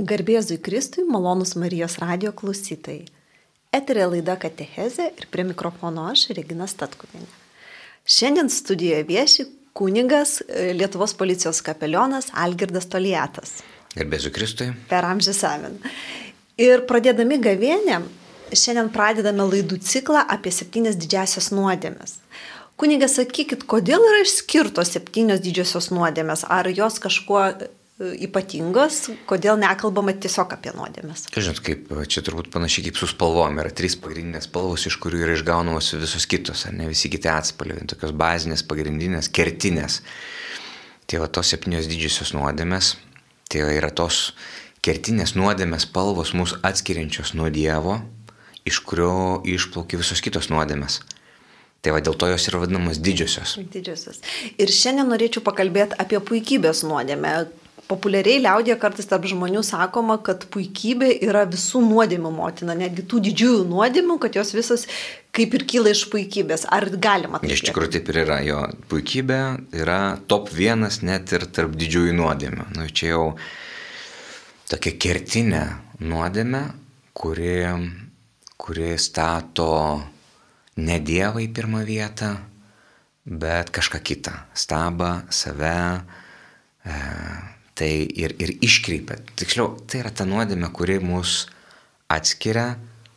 Garbėzui Kristui, malonus Marijos radio klausytojai. Eterė laida Katecheze ir prie mikrofono aš, Regina Statkuvinė. Šiandien studijoje vieši kunigas e, Lietuvos policijos kapelionas Algirdas Toliatas. Garbėzui Kristui. Per amžių savin. Ir pradėdami gavienę, šiandien pradedame laidų ciklą apie septynias didžiasias nuodėmes. Kunigas, sakykit, kodėl yra išskirtos septynios didžiosios nuodėmės? Ar jos kažkuo ypatingos, kodėl nekalbama tiesiog apie nuodėmės. Žinot, kaip čia turbūt panašiai kaip su spalvom. Yra trys pagrindinės spalvos, iš kurių yra išgaunamos visos kitos, ar ne visi kiti atspalviai, tokios bazinės, pagrindinės, kertinės. Tai va tos septynios didžiosios nuodėmės, tai yra tos kertinės nuodėmės spalvos mūsų atskiriančios nuo Dievo, iš kurio išplaukia visos kitos nuodėmės. Tai va dėl to jos yra vadinamos didžiosios. Didžiosios. Ir šiandien norėčiau pakalbėti apie puikybės nuodėmę, populiariai liaudėje kartais tarp žmonių sakoma, kad puikybė yra visų nuodėmių motina, netgi tų didžiųjų nuodėmių, kad jos visas kaip ir kyla iš puikybės. Ar galima tai? Iš tikrųjų taip ir yra. Jo puikybė yra top vienas net ir tarp didžiųjų nuodėmių. Nu, čia jau tokia kertinė nuodėmė, kuri, kuri stato ne Dievą į pirmą vietą, bet kažką kitą. Stabą, save. E, tai ir, ir iškreipia. Tiksliau, tai yra ta nuodėmė, kuri mus atskiria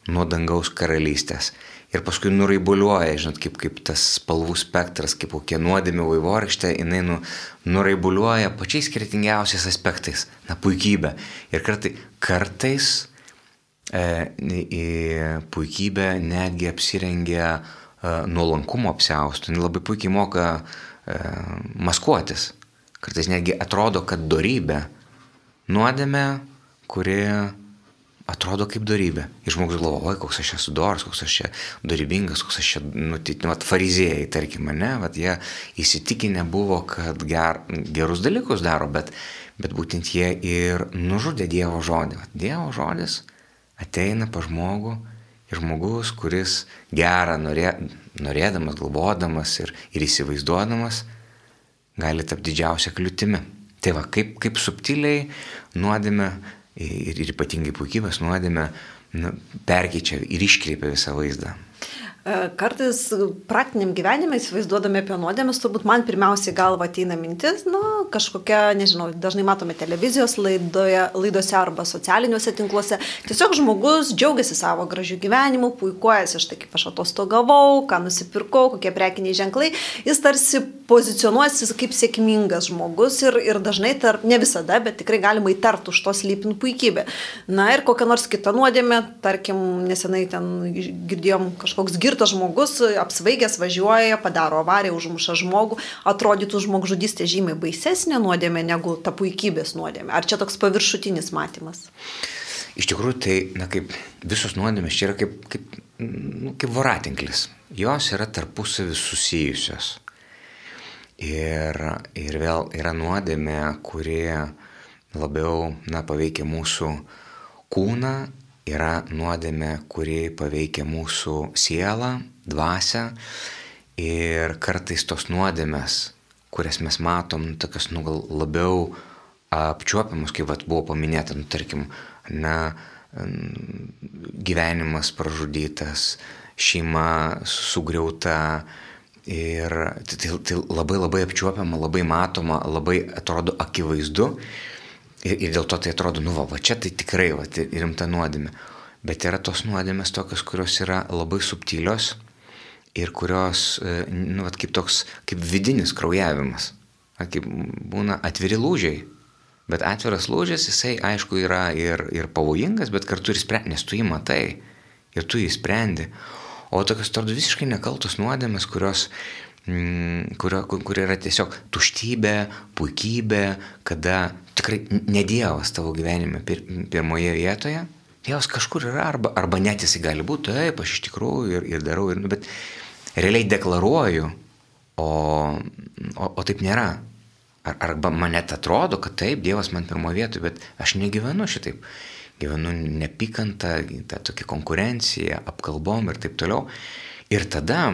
nuo dangaus karalystės. Ir paskui nuraibuliuoja, žinot, kaip, kaip tas spalvų spektras, kaip kokia nuodėmė vaivorykštė, jinai nu, nuraibuliuoja pačiais skirtingiausiais aspektais, na puikybė. Ir kartai, kartais e, puikybė netgi apsirengia e, nuolankumo apsiaustų, jinai labai puikiai moka e, maskuotis. Kartais netgi atrodo, kad darybė nuodėmė, kuri atrodo kaip darybė. Ir žmogus galvoja, oi, koks aš esu doras, koks aš čia darybingas, koks aš čia, nu, tai, nu, farizėjai, tarkim, ne, vat jie įsitikinę buvo, kad ger, gerus dalykus daro, bet, bet būtent jie ir nužudė Dievo žodį. Vat dievo žodis ateina pa žmogų ir žmogus, kuris gerą norė, norėdamas, galvodamas ir, ir įsivaizduodamas, gali tapti didžiausia kliūtimi. Tai va, kaip, kaip subtiliai nuodėme ir, ir ypatingai puikybės nuodėme nu, perkeičia ir iškreipia visą vaizdą. E, kartais praktiniam gyvenime įsivaizduodami apie nuodėmės, turbūt man pirmiausiai galva ateina mintis, na, kažkokia, nežinau, dažnai matome televizijos laidoje, laidose arba socialiniuose tinkluose. Tiesiog žmogus džiaugiasi savo gražių gyvenimų, puikuojasi, štai kaip aš atostogavau, ką nusipirkau, kokie prekiniai ženklai. Jis tarsi pozicionuojasi kaip sėkmingas žmogus ir, ir dažnai, tarp, ne visada, bet tikrai galima įtarti už to slypin puikybę. Na ir kokia nors kita nuodėmė, tarkim, nesenai ten girdėjom kažkoks girtas girtas žmogus, apsvaigęs važiuoja, padaro avariją, užmuša žmogų, atrodytų žmogžudystė žymiai baisesnė nuodėmė negu ta puikybės nuodėmė. Ar čia toks paviršutinis matymas? Iš tikrųjų, tai, na, kaip visos nuodėmės, čia yra kaip, kaip, nu, kaip voratinklis. Jos yra tarpusavį susijusios. Ir, ir vėl yra nuodėmė, kuri labiau, na, paveikia mūsų kūną yra nuodėmė, kuri paveikia mūsų sielą, dvasę. Ir kartais tos nuodėmės, kurias mes matom, tokias nu, gal labiau apčiuopiamus, kaip vat, buvo paminėta, nu, tarkim, na, gyvenimas pražudytas, šeima sugriauta. Ir tai, tai, tai labai labai apčiuopiama, labai matoma, labai atrodo akivaizdu Ir, ir dėl to tai atrodo, nu va, va čia tai tikrai va, tai rimta nuodėmė. Bet yra tos nuodėmės tokios, kurios yra labai subtilios ir kurios, e, nu, va, kaip toks, kaip vidinis kraujavimas. Va, kaip būna atviri lūžiai. Bet atviras lūžis, jisai aišku yra ir, ir pavojingas, bet kartu ir sprendžia, nes tu jį matai ir tu jį sprendi. O tokios, atrodo, visiškai nekaltos nuodėmės, kurios kurio, kur yra tiesiog tuštybė, puikybė, kada tikrai ne Dievas tavo gyvenime pir, pirmoje vietoje, Dievas kažkur yra, arba, arba net jisai gali būti, taip, aš iš tikrųjų ir, ir darau, ir, nu, bet realiai deklaruoju, o, o, o taip nėra. Ar, arba man net atrodo, kad taip, Dievas man pirmoje vietoje, bet aš negyvenu šitaip. Gyvenu nepykantą, tą tokią konkurenciją, apkalbom ir taip toliau. Ir tada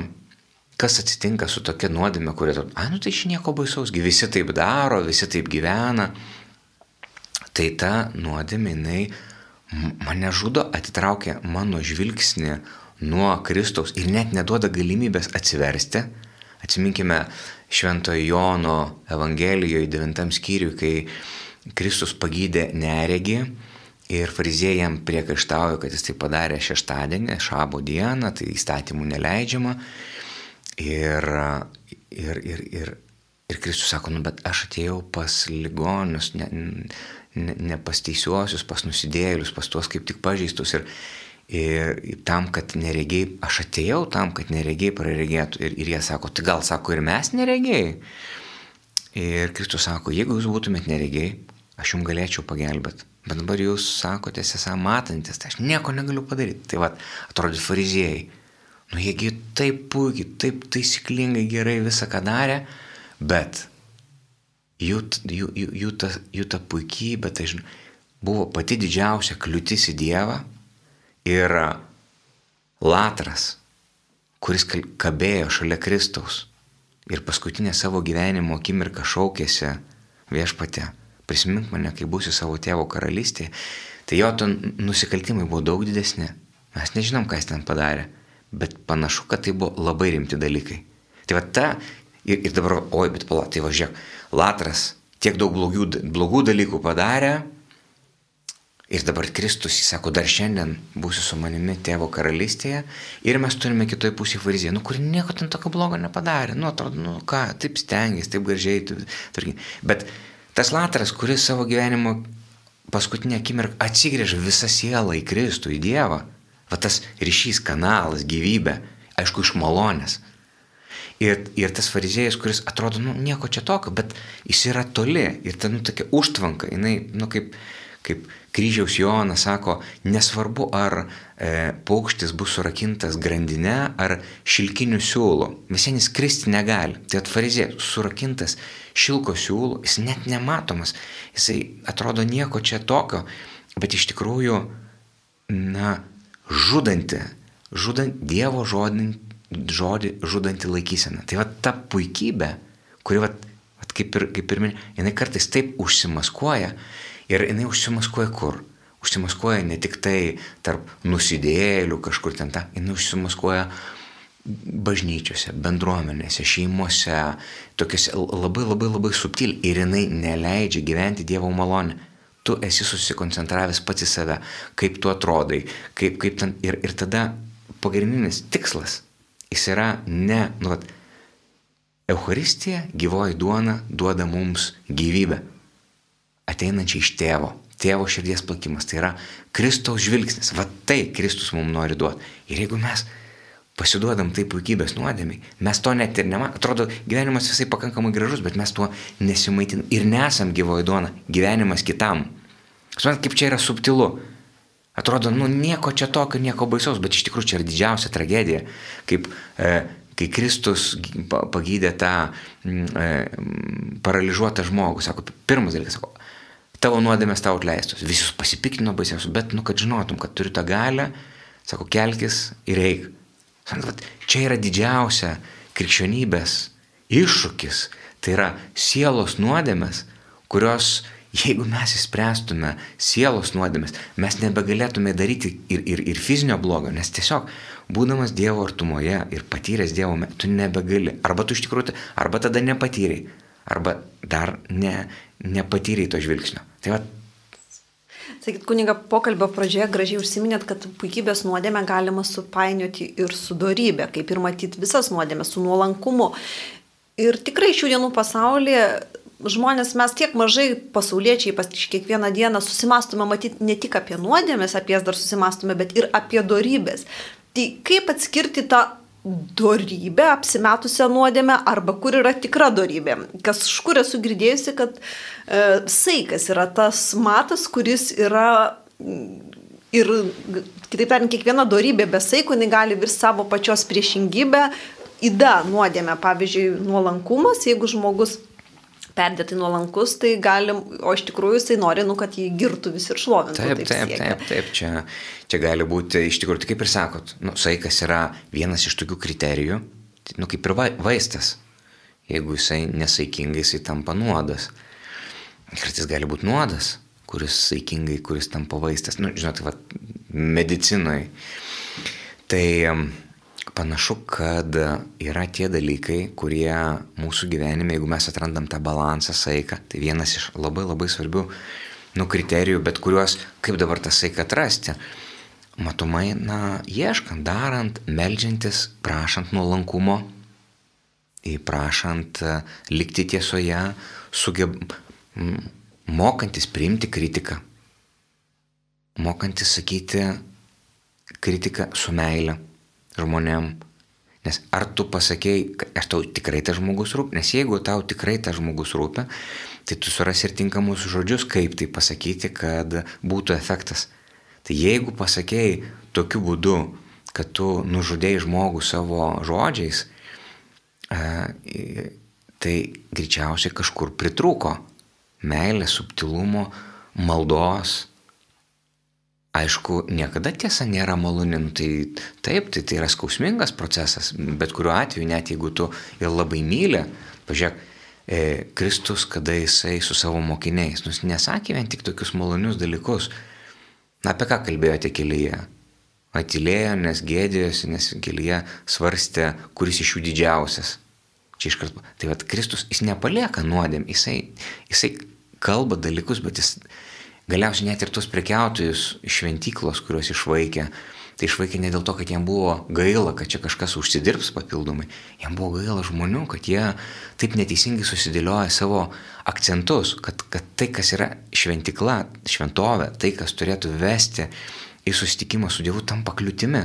kas atsitinka su tokia nuodėme, kurie, ai, nu tai iš nieko baisaus, visi taip daro, visi taip gyvena. tai ta nuodėmė, jinai mane žudo, atitraukia mano žvilgsnį nuo Kristaus ir net neduoda galimybės atsiversti. Atsiminkime Šventojo Jono Evangelijoje 9 skyriui, kai Kristus pagydė neregį ir fariziejai jam priekaištauja, kad jis tai padarė šeštadienį, šabo dieną, tai įstatymų neleidžiama. Ir, ir, ir, ir, ir Kristus sako, nu bet aš atėjau pas ligonius, ne, ne, ne pas teisiuosius, pas nusidėlius, pas tuos kaip tik pažeistus. Ir, ir tam, kad neregiai, aš atėjau tam, kad neregiai praregėtų. Ir, ir jie sako, tai gal sako ir mes neregiai. Ir Kristus sako, jeigu jūs būtumėt neregiai, aš jums galėčiau pagelbėti. Bet dabar jūs sakote, esą matantis, tai aš nieko negaliu padaryti. Tai vad, atrodo, fariziejai. Nu, jiegi taip puikiai, taip taisyklingai gerai visą ką darė, bet jų, jų, jų, jų, ta, jų ta puikybė, tai žinai, buvo pati didžiausia kliūtis į Dievą ir Latras, kuris kabėjo šalia Kristaus ir paskutinę savo gyvenimo akimirką šaukėsi viešpate prisimink mane, kai būsiu savo tėvo karalystėje, tai jo nusikaltimai buvo daug didesni. Mes nežinom, ką jis ten padarė, bet panašu, kad tai buvo labai rimti dalykai. Tai va ta, ir, ir dabar, oi, bet pala, tai važiuok, Latras tiek daug blogių, blogų dalykų padarė, Ir dabar Kristus, jis sako, dar šiandien būsiu su manimi tėvo karalystėje ir mes turime kitoje pusėje fariziją, nu, kuri nieko ten tokio blogo nepadarė, nu, atrodo, nu, ką, taip stengiasi, taip gražiai, tarkim. Bet Tas latras, kuris savo gyvenimo paskutinę akimirką atsigrėžia visą sielą į Kristų, į Dievą. Va tas ryšys, kanalas, gyvybė, aišku, iš malonės. Ir, ir tas fariziejus, kuris atrodo, nu, nieko čia tokio, bet jis yra toli. Ir ta, nu, tokia užtvanka, jinai, nu, kaip, kaip kryžiaus Jonas sako, nesvarbu ar e, paukštis bus surakintas grandinė ar šilkiniu siūlu, vis vien jis kristi negali. Tai atfarizėjas surakintas šilko siūlų, jis net nematomas, jisai atrodo nieko čia tokio, bet iš tikrųjų, na, žudanti, žudant Dievo žodį, žodį žudanti laikysena. Tai va ta puikybė, kuri, va, va kaip ir, kaip ir minė, jinai kartais taip užsimaskuoja, Ir jinai užsimaskuoja kur? Užsimaskuoja ne tik tai tarp nusidėlių kažkur ten ta, jinai užsimaskuoja bažnyčiose, bendruomenėse, šeimose, tokiuose labai labai labai subtiliai ir jinai neleidžia gyventi Dievo malonę. Tu esi susikoncentravęs pats į save, kaip tu atrodai, kaip, kaip ten ir, ir tada pagrindinis tikslas, jis yra ne, nu, vat, Euharistija, gyvoji duona duoda mums gyvybę ateinančią iš tėvo. Tėvo širdies plakimas. Tai yra Kristaus žvilgsnis. Va tai Kristus mums nori duoti. Ir jeigu mes pasiduodam tai puikybės nuodėmiai, mes to net ir nematom. Atrodo, gyvenimas visai pakankamai gražus, bet mes tuo nesimaitinam. Ir nesam gyvoji duona. Gyvenimas kitam. Suprantat, kaip čia yra subtilu. Atrodo, nu nieko čia tokio, nieko baisaus, bet iš tikrųjų čia yra didžiausia tragedija. Kaip e, kai Kristus pagydė tą e, paralyžiuotą žmogų, sako, pirmas dalykas, sako, tavo nuodėmės tau atleistos. Visus pasipiktino baisiausius, bet, nu, kad žinotum, kad turi tą galę, sako, kelkis ir eik. Čia yra didžiausia krikščionybės iššūkis. Tai yra sielos nuodėmės, kurios, jeigu mes įspręstume sielos nuodėmės, mes nebegalėtume daryti ir, ir, ir fizinio blogo, nes tiesiog būdamas Dievo artumoje ir patyręs Dievo, tu nebegali. Arba tu iš tikrųjų, arba tada nepatyrei, arba dar ne, nepatyrei to žvilgsnio. Tai va. Sakyt, kuniga, pokalbio pradžioje gražiai užsiminėt, kad puikybės nuodėmę galima supainioti ir su dorybė, kaip ir matyti visas nuodėmės, su nuolankumu. Ir tikrai šių dienų pasaulyje žmonės mes tiek mažai pasauliečiai pas kiekvieną dieną susimastome matyti ne tik apie nuodėmės, apie jas dar susimastome, bet ir apie dorybės. Tai kaip atskirti tą dorybę, apsimetusią nuodėmę, arba kur yra tikra dorybė. Kas iš kur esu girdėjusi, kad e, saikas yra tas matas, kuris yra ir, kitaip tariant, kiekviena dorybė be saiko, jinai gali virsti savo pačios priešingybę, įda nuodėmė, pavyzdžiui, nuolankumas, jeigu žmogus perdėtai nuolankus, tai galim, o iš tikrųjų jisai nori, nu, kad jį girtų visi ir šlovintų. Taip, taip, taip, taip, taip, čia, čia gali būti, iš tikrųjų, tai kaip ir sakot, nu, saikas yra vienas iš tokių kriterijų, nu, kaip ir vaistas. Jeigu jisai nesaikingai, jisai tampa nuodas. Kartais gali būti nuodas, kuris saikingai, kuris tampa vaistas. Nu, žinot, va, medicinoje. Tai panašu, kad yra tie dalykai, kurie mūsų gyvenime, jeigu mes atrandam tą balansą, saiką, tai vienas iš labai labai svarbių nu, kriterijų, bet kuriuos, kaip dabar tą saiką atrasti. Matomai, na, ieškant, darant, melžiantis, prašant nuolankumo, prašant e, likti tiesoje, sugeb... mokantis priimti kritiką, mokantis sakyti kritiką su meile žmonėm. Nes ar tu pasakėjai, aš tau tikrai tas žmogus rūpi, nes jeigu tau tikrai tas žmogus rūpi, tai tu surasi ir tinkamus žodžius, kaip tai pasakyti, kad būtų efektas. Tai jeigu pasakėjai tokiu būdu, kad tu nužudėjai žmogų savo žodžiais, tai greičiausiai kažkur pritrūko meilės, subtilumo, maldos. Aišku, niekada tiesa nėra maloni, nu, tai taip, tai tai yra skausmingas procesas, bet kuriuo atveju, net jeigu tu ir labai myli, pažiūrėk, e, Kristus, kada jisai su savo mokiniais, nus nesakė vien tik tokius malonius dalykus. Na, apie ką kalbėjote kelyje? Atilėjo, nes gėdėjosi, nes kelyje svarstė, kuris iš jų didžiausias. Čia iš karto. Tai vad, Kristus, jis nepalieka nuodėm, jisai, jisai kalba dalykus, bet jis galiausiai net ir tos prekiautojus šventyklos, kuriuos išvaikė, tai išvaikė ne dėl to, kad jam buvo gaila, kad čia kažkas užsidirbs papildomai, jam buvo gaila žmonių, kad jie taip neteisingai susidėlioja savo akcentus, kad, kad tai, kas yra šventikla, šventovė, tai, kas turėtų vesti į susitikimą su Dievu, tampa kliūtimi.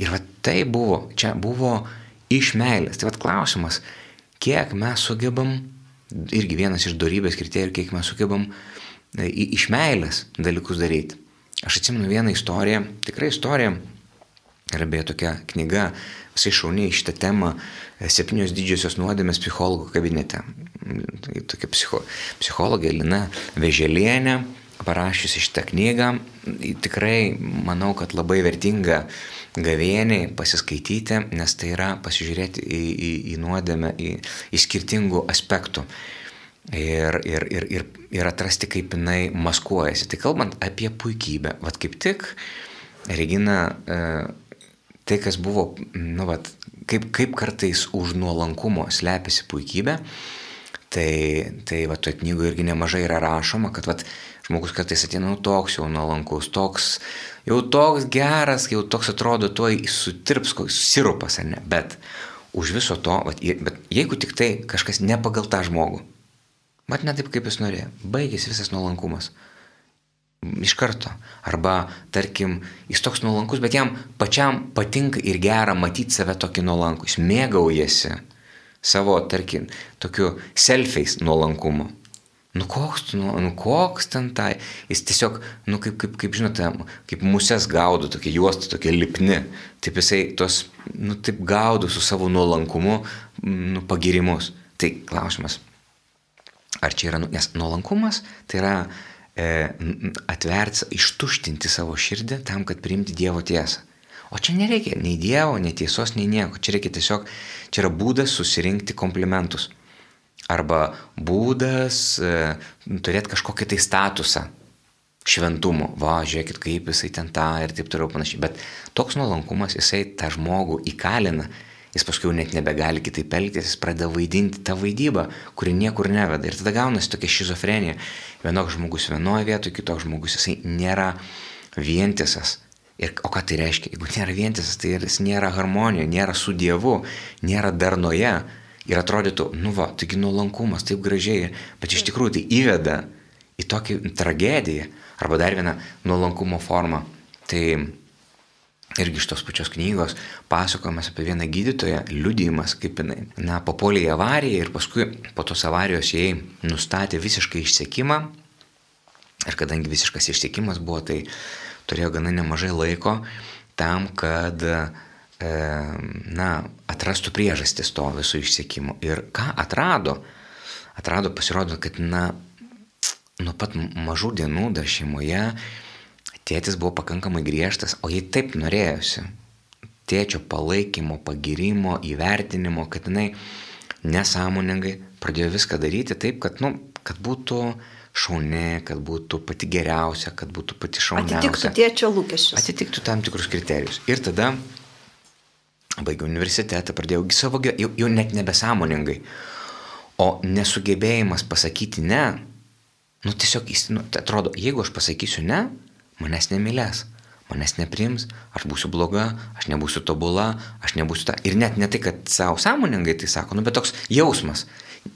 Ir va tai buvo, čia buvo iš meilės. Tai vad klausimas, kiek mes sugebam, irgi vienas iš darybės kriterijų, kiek mes sugebam E, iš meilės dalykus daryti. Aš atsimenu vieną istoriją, tikrai istorija, yra beje tokia knyga, visai šauniai šitą temą, e, septynios didžiosios nuodėmės psichologų kabinete. Tai tokia psicho, psichologė Lina Veželienė, parašiusi šitą knygą, tikrai manau, kad labai vertinga gavėniai pasiskaityti, nes tai yra pasižiūrėti į, į, į nuodėmę, į, į skirtingų aspektų ir, ir, ir, ir, ir atrasti, kaip jinai maskuojasi. Tai kalbant apie puikybę, vad kaip tik, Regina, e, tai kas buvo, nu, vat, kaip, kaip kartais už nuolankumo slepiasi puikybė, tai, tai va, toje knygoje irgi nemažai yra rašoma, kad vat, žmogus kartais ateina, nu, toks jau nuolankus, toks, jau toks geras, jau toks atrodo, tuoj sutirps sirupas, ar ne, bet už viso to, vat, bet jeigu tik tai kažkas ne pagal tą žmogų, Mat ne taip, kaip jis norėjo. Baigėsi visas nuolankumas. Iš karto. Arba, tarkim, jis toks nuolankus, bet jam pačiam patinka ir gera matyti save tokį nuolankų. Jis mėgaujasi savo, tarkim, tokiu selfiais nuolankumu. Nu koks, nu, nu koks ten tai. Jis tiesiog, nu kaip, kaip, kaip žinote, kaip musės gaudo, tokia juosta, tokia lipni. Taip jisai tos, nu taip gaudo su savo nuolankumu, nu pagirimus. Tai klausimas, Ar čia yra, nu, nes nuolankumas tai yra e, atverti, ištuštinti savo širdį tam, kad priimti Dievo tiesą. O čia nereikia nei Dievo, nei tiesos, nei nieko. Čia reikia tiesiog, čia yra būdas susirinkti komplimentus. Arba būdas e, turėti kažkokį tai statusą šventumo. Va, žiūrėkit, kaip jisai ten tą ir taip toliau panašiai. Bet toks nuolankumas, jisai tą žmogų įkalina Jis paskui net nebegali kitaip elgtis, jis pradeda vaidinti tą vaidybą, kuri niekur neveda. Ir tada gaunasi tokia šizofrenija. Vienoks žmogus vienoje vietoje, kitoks žmogus jisai nėra vientisas. Ir, o ką tai reiškia? Jeigu nėra vientisas, tai jis nėra harmonijoje, nėra su Dievu, nėra darnoje. Ir atrodytų, nu va, taigi nuolankumas, taip gražiai, bet iš tikrųjų tai įveda į tokį tragediją. Arba dar vieną nuolankumo formą. Tai irgi iš tos pačios knygos pasakojimas apie vieną gydytoją, liudijimas, kaip jinai, na, papuolė į avariją ir paskui po tos avarijos jai nustatė visiškai išsiekimą. Ir kadangi visiškas išsiekimas buvo, tai turėjo gana nemažai laiko tam, kad, e, na, atrastų priežastis to viso išsiekimo. Ir ką atrado? Atrado, pasirodo, kad, na, nuo pat mažų dienų dar šeimoje Tėtis buvo pakankamai griežtas, o jai taip norėjosi. Tėčio palaikymo, pagirimo, įvertinimo, kad jinai nesąmoningai pradėjo viską daryti taip, kad, nu, kad būtų šauni, kad būtų pati geriausia, kad būtų pati šauniausia. Atitiktų tėčio lūkesčius. Atitiktų tam tikrus kriterijus. Ir tada baigiau universitetą, pradėjau savo, jau, jau net nebesąmoningai. O nesugebėjimas pasakyti ne, nu tiesiog, nu, tai atrodo, jeigu aš pasakysiu ne, manęs nemylės, manęs neprims, aš būsiu bloga, aš nebūsiu tobula, aš nebūsiu ta. Ir net ne tai, kad savo sąmoningai tai sako, nu bet toks jausmas.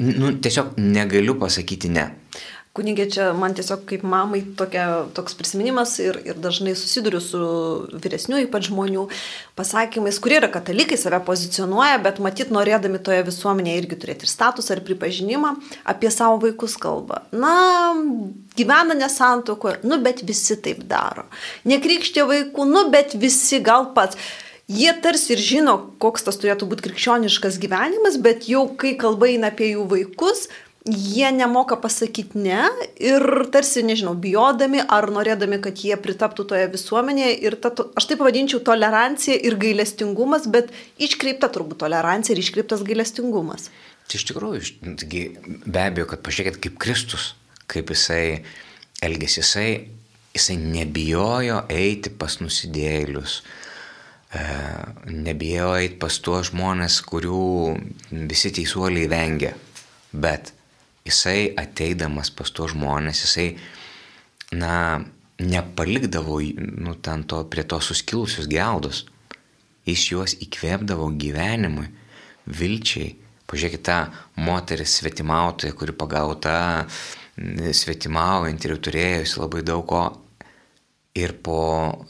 Nu, tiesiog negaliu pasakyti ne kunigė čia man tiesiog kaip mamai tokia, toks prisiminimas ir, ir dažnai susiduriu su vyresniu ypač žmonių pasakymais, kurie yra katalikai, save pozicionuoja, bet matyt norėdami toje visuomenėje irgi turėti ir statusą, ir pripažinimą, apie savo vaikus kalba. Na, gyvena nesantokoje, nu bet visi taip daro. Nekrikštė vaikų, nu bet visi gal pats. Jie tarsi ir žino, koks tas turėtų būti krikščioniškas gyvenimas, bet jau kai kalba eina apie jų vaikus, jie nemoka pasakyti ne ir tarsi, nežinau, bijodami ar norėdami, kad jie pritaptų toje visuomenėje. Ir ta, aš tai pavadinčiau tolerancija ir gailestingumas, bet iškreipta turbūt tolerancija ir iškreiptas gailestingumas. Tai iš tikrųjų, taigi, be abejo, kad pažiūrėkit kaip Kristus, kaip jisai elgėsi, jisai, jisai nebijojo eiti pas nusidėlius, e, nebijojo eiti pas tuos žmonės, kurių visi teisuoliai vengia. Bet jisai ateidamas pas tuos žmonės, jisai, na, nepalikdavo, nu, ten to, prie to suskilusius geldos. Jis juos įkvėpdavo gyvenimui, vilčiai. Pažiūrėkite tą moterį svetimautoją, kuri pagauta svetimaujant ir turėjusi labai daug ko. Ir, po,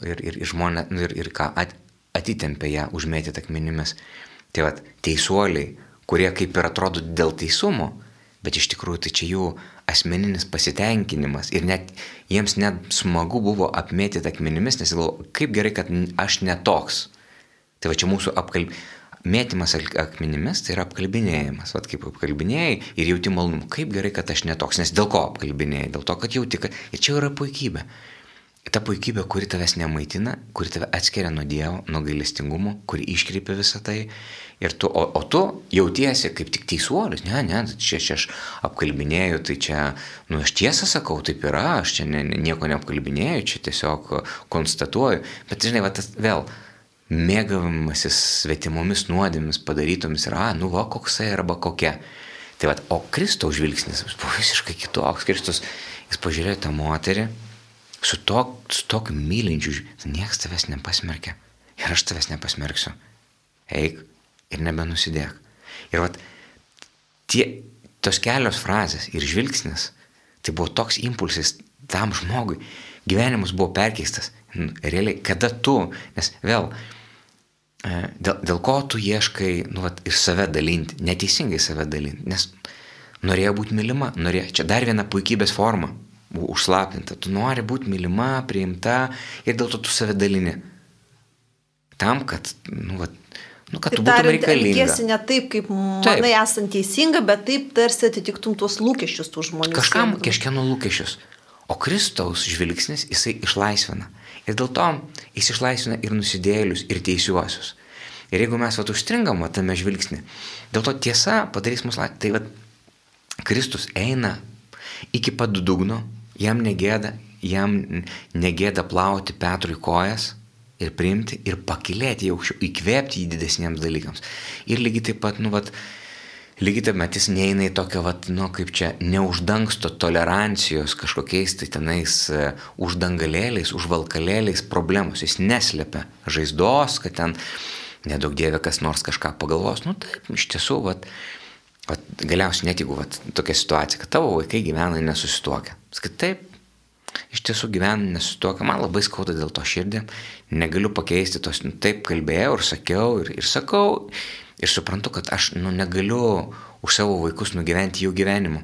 ir, ir, ir žmonės, nu, ir, ir ką, at, atitempė ją užmėtyti akmenimis. Tai vad, teisuoliai, kurie kaip ir atrodo dėl teisumo, bet iš tikrųjų tai čia jų asmeninis pasitenkinimas ir net jiems net smagu buvo apmėtyti akmenimis, nes galvoju, kaip gerai, kad aš netoks. Tai va čia mūsų apkalb... mėtymas akmenimis tai yra apkalbinėjimas, va kaip apkalbinėjai ir jauti malonumą, kaip gerai, kad aš netoks, nes dėl ko apkalbinėjai, dėl to, kad jauti, kad ir čia yra puikybė. Ta puikybė, kuri tavęs nemaitina, kuri tave atskiria nuo Dievo, nuo gailestingumo, kuri iškreipia visą tai Ir tu, o, o tu jautiesi kaip tik teisuolis, ne, ne, čia, čia aš apkalbinėjau, tai čia, nu aš tiesą sakau, taip yra, aš čia ne, nieko neapkalbinėjau, čia tiesiog konstatuoju. Bet žinai, va, tas vėl mėgavimasis svetimomis nuodėmis padarytomis yra, nu va, koksai arba kokia. Tai va, o Kristaus žvilgsnis buvo visiškai kitoks. Kristus, jis pažiūrėjo tą moterį su, to, su tokiu mylinčiu, niekas tavęs nepasmerkia. Ir aš tavęs nepasmerksiu. Eik, ir nebenusidėk. Ir vat, tie, tos kelios frazės ir žvilgsnis, tai buvo toks impulsas tam žmogui. Gyvenimas buvo perkeistas. Realiai, kada tu, nes vėl, e, dėl, dėl ko tu ieškai, nu, vat, ir save dalinti, neteisingai save dalinti, nes norėjo būti mylima, norėjo, čia dar viena puikybės forma, užslapinta, tu nori būti mylima, priimta ir dėl to tu save dalini. Tam, kad, nu, vat, Nu, kad tu būtum reikalinga. Elgiesi ne taip, kaip manai taip. esant teisinga, bet taip tarsi atitiktum tuos lūkesčius tų žmonių. Kažkam kažkieno lūkesčius. O Kristaus žvilgsnis jisai išlaisvina. Ir dėl to jis išlaisvina ir nusidėlius, ir teisiuosius. Ir jeigu mes vat užstringam vat, tame žvilgsnį, dėl to tiesa padarys mus laisvę. Tai vat, Kristus eina iki pat dugno, jam negėda, jam negėda plauti Petrui kojas, ir priimti, ir pakilėti į aukščiau, įkvėpti jį didesniems dalykams. Ir lygiai taip pat, nu, vat, lygiai taip pat jis neina į tokią, vat, nu, kaip čia, neuždangsto tolerancijos kažkokiais tai tenais uh, uždangalėliais, užvalkalėliais problemos. Jis neslėpia žaizdos, kad ten nedaug dievė kas nors kažką pagalvos. Nu, taip, iš tiesų, vat, vat, galiausiai net jeigu vat, tokia situacija, kad tavo vaikai gyvena nesusituokia. Sakai, taip, iš tiesų gyvenu nesutokia, man labai skauda dėl to širdį, negaliu pakeisti tos, nu, taip kalbėjau ir sakiau ir, ir sakau ir suprantu, kad aš nu, negaliu už savo vaikus nugyventi jų gyvenimu.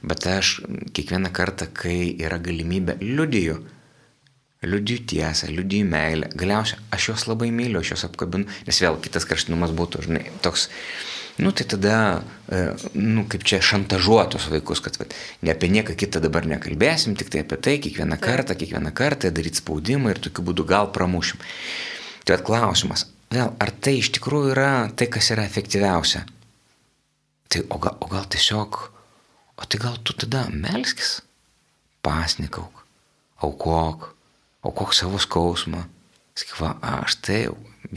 Bet aš kiekvieną kartą, kai yra galimybė, liudiju, liudiju tiesą, liudiju meilę, galiausiai aš juos labai myliu, aš juos apkabinu, nes vėl kitas kraštutinumas būtų, žinai, toks nu tai tada, e, nu kaip čia šantažuotos vaikus, kad vat, ne apie nieką kitą dabar nekalbėsim, tik tai apie tai kiekvieną kartą, kiekvieną kartą daryti spaudimą ir tokiu būdu gal pramušim. Tai atklausimas, vėl, ar tai iš tikrųjų yra tai, kas yra efektyviausia? Tai o gal, o gal tiesiog, o tai gal tu tada melskis, pasnikauk, aukok, aukok savo skausmą. Sakyk, va, aš tai,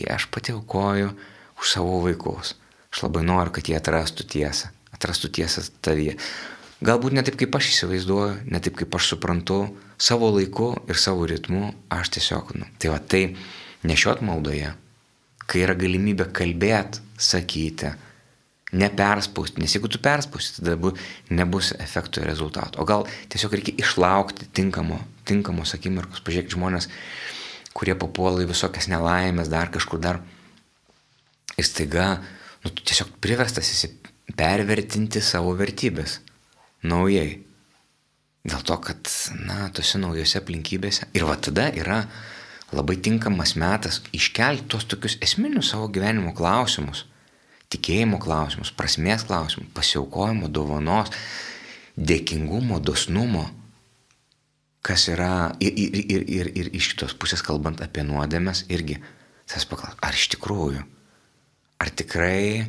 aš pati aukoju už savo vaikus. Aš labai noriu, kad jie atrastų tiesą, atrastų tiesą tavyje. Galbūt ne taip, kaip aš įsivaizduoju, ne taip, kaip aš suprantu, savo laiku ir savo ritmu, aš tiesiog, nu, tai va tai nešiot maldoje, kai yra galimybė kalbėti, sakyti, neperspausti, nes jeigu tu perspausti, tada bu, nebus efekto ir rezultato. O gal tiesiog reikia išlaukti tinkamo, tinkamos akimirkos, pažiūrėk žmonės, kurie papuola į visokias nelaimės, dar kažkur dar. Ir staiga, nu, tu tiesiog priverstas esi pervertinti savo vertybės naujai. Dėl to, kad, na, tose naujose aplinkybėse. Ir va tada yra labai tinkamas metas iškelti tos tokius esminius savo gyvenimo klausimus tikėjimo klausimus, prasmės klausimus, pasiaukojimo, dovanos, dėkingumo, dosnumo, kas yra ir, ir, ir, ir, ir iš kitos pusės kalbant apie nuodėmės irgi, tas paklaus, ar iš tikrųjų, ar tikrai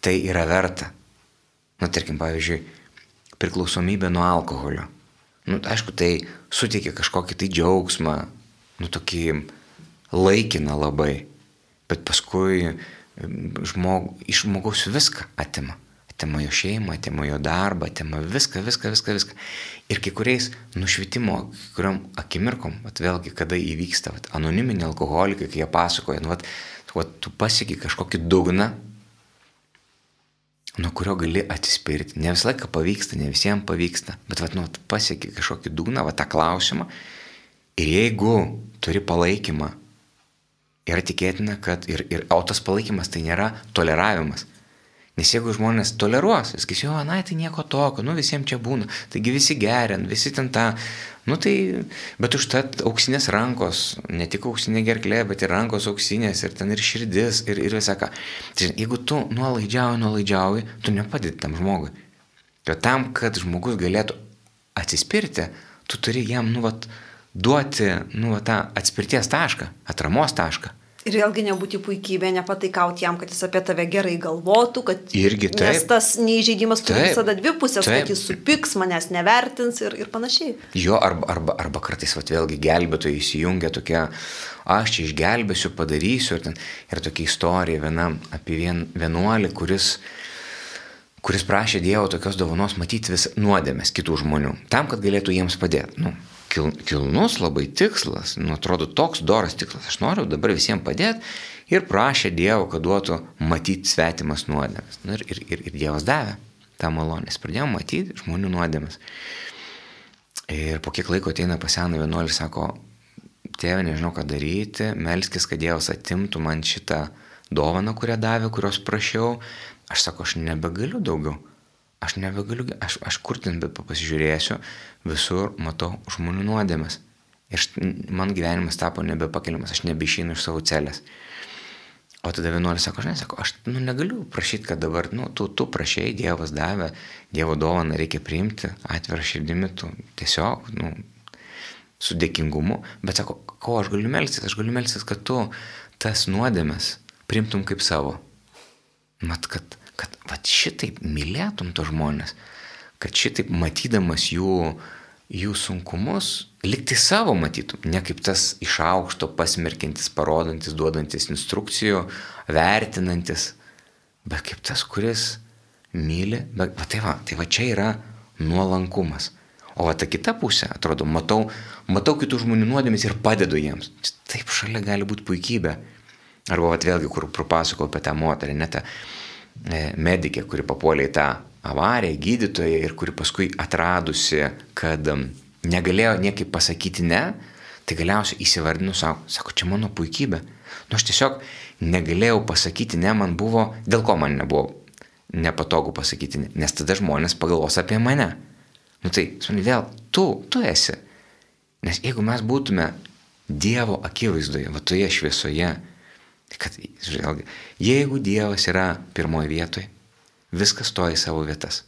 tai yra verta. Na, nu, tarkim, pavyzdžiui, priklausomybė nuo alkoholio. Nu, aišku, tai suteikia kažkokį tai džiaugsmą, nu, tokį laikiną labai, bet paskui žmog, iš žmogaus viską atima. Atima jo šeimą, atima jo darbą, atima viską, viską, viską, viską. Ir kai kuriais nušvitimo, kai kuriam akimirkom, vat, vėlgi, kada įvyksta, vat, anoniminiai alkoholikai, kai jie pasakoja, nu, vat, vat, tu pasieki kažkokį dugną, nuo kurio gali atsispirti. Ne visą laiką pavyksta, ne visiems pavyksta, bet vat, nu, pasieki kažkokį dugną, vat, tą klausimą. Ir jeigu turi palaikymą yra tikėtina, kad ir, ir o tas palaikymas tai nėra toleravimas. Nes jeigu žmonės toleruos, jis sakys, jo, na, tai nieko tokio, nu visiems čia būna, taigi visi geriant, visi ten tą, nu tai, bet užtat auksinės rankos, ne tik auksinė gerklė, bet ir rankos auksinės, ir ten ir širdis, ir, ir visą ką. Tai jeigu tu nuolaidžiauji, nuolaidžiauji, tu nepadedi tam žmogui. Jo tam, kad žmogus galėtų atsispirti, tu turi jam, nu, vat, duoti, nu, vat, tą atspirties tašką, atramos tašką. Ir vėlgi nebūti puikybė, nepataikauti jam, kad jis apie tave gerai galvotų, kad irgi taip. Nes tas neįžeidimas turi visada dvi pusės, taip. kad jis supiks, manęs nevertins ir, ir panašiai. Jo, arba, arba, arba kartais, vat, vėlgi gelbėtojai įsijungia tokia, aš čia išgelbėsiu, padarysiu. Ir, ten, ir tokia istorija viena apie vien, vienuolį, kuris kuris prašė Dievo tokios dovanos matyti vis nuodėmės kitų žmonių, tam, kad galėtų jiems padėti. Nu, kil, kilnus labai tikslas, nu atrodo toks doras tikslas, aš noriu dabar visiems padėti ir prašė Dievo, kad duotų matyti svetimas nuodėmes. Nu, ir, ir, ir, Dievas davė tą malonę, jis pradėjo matyti žmonių nuodėmes. Ir po kiek laiko ateina pas seną vienuolį ir sako, tėve, nežinau ką daryti, melskis, kad Dievas atimtų man šitą dovaną, kurią davė, kurios prašiau. Aš sako, aš nebegaliu daugiau. Aš nebegaliu, aš, aš kur ten be pasižiūrėsiu, visur matau žmonių nuodėmes. Ir man gyvenimas tapo nebepakeliamas, aš nebeišeinu iš savo celės. O tada vienuolis sako, žinai, sako, aš nu, negaliu prašyti, kad dabar, nu, tu, tu prašėjai, Dievas davė, Dievo dovaną reikia priimti, atvirą širdimi, tu tiesiog, nu, su dėkingumu, bet sako, ko aš galiu melstis, aš galiu melstis, kad tu tas nuodėmes primtum kaip savo. Mat, kad kad va šitaip mylėtum to žmonės, kad šitaip matydamas jų, jų sunkumus, likti savo matytum, ne kaip tas iš aukšto pasmerkintis, parodantis, duodantis instrukcijų, vertinantis, bet kaip tas, kuris myli, bet va, tai, va, tai va čia yra nuolankumas. O va ta kita pusė, atrodo, matau, matau kitų žmonių nuodėmės ir padedu jiems. Taip šalia gali būti puikybė. Arba va vėlgi, kur papasakau apie tą moterį, net tą medikė, kuri papuolė į tą avariją, gydytoja ir kuri paskui atradusi, kad negalėjo niekaip pasakyti ne, tai galiausiai įsivardinu savo, sako, čia mano puikybė. Nu, aš tiesiog negalėjau pasakyti ne, man buvo, dėl ko man nebuvo nepatogu pasakyti ne, nes tada žmonės pagalvos apie mane. Nu tai, smani, vėl, tu, tu esi. Nes jeigu mes būtume Dievo akivaizdoje, va toje šviesoje, Kad, vėlgi, jeigu Dievas yra pirmoje vietoje, viskas stoja į savo vietas.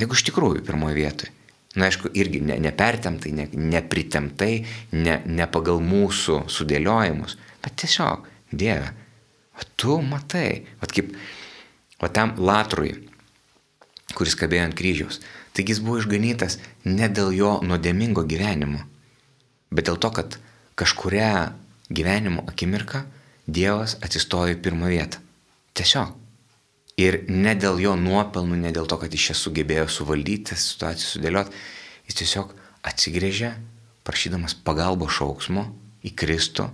Jeigu iš tikrųjų pirmoje vietoje. Na, aišku, irgi ne, nepertemtai, ne, nepritemtai, ne, ne pagal mūsų sudėliojimus, bet tiesiog, Dieve, o tu matai, o kaip, o tam latrui, kuris kabėjo ant kryžiaus, Taigi jis buvo išganytas ne dėl jo nuodėmingo gyvenimo, bet dėl to, kad kažkuria gyvenimo akimirka Dievas atsistojo į pirmą vietą. Tiesiog. Ir ne dėl jo nuopelnų, ne dėl to, kad jis čia sugebėjo suvaldyti situaciją, sudėlioti, jis tiesiog atsigrėžė, prašydamas pagalbos šauksmo į Kristų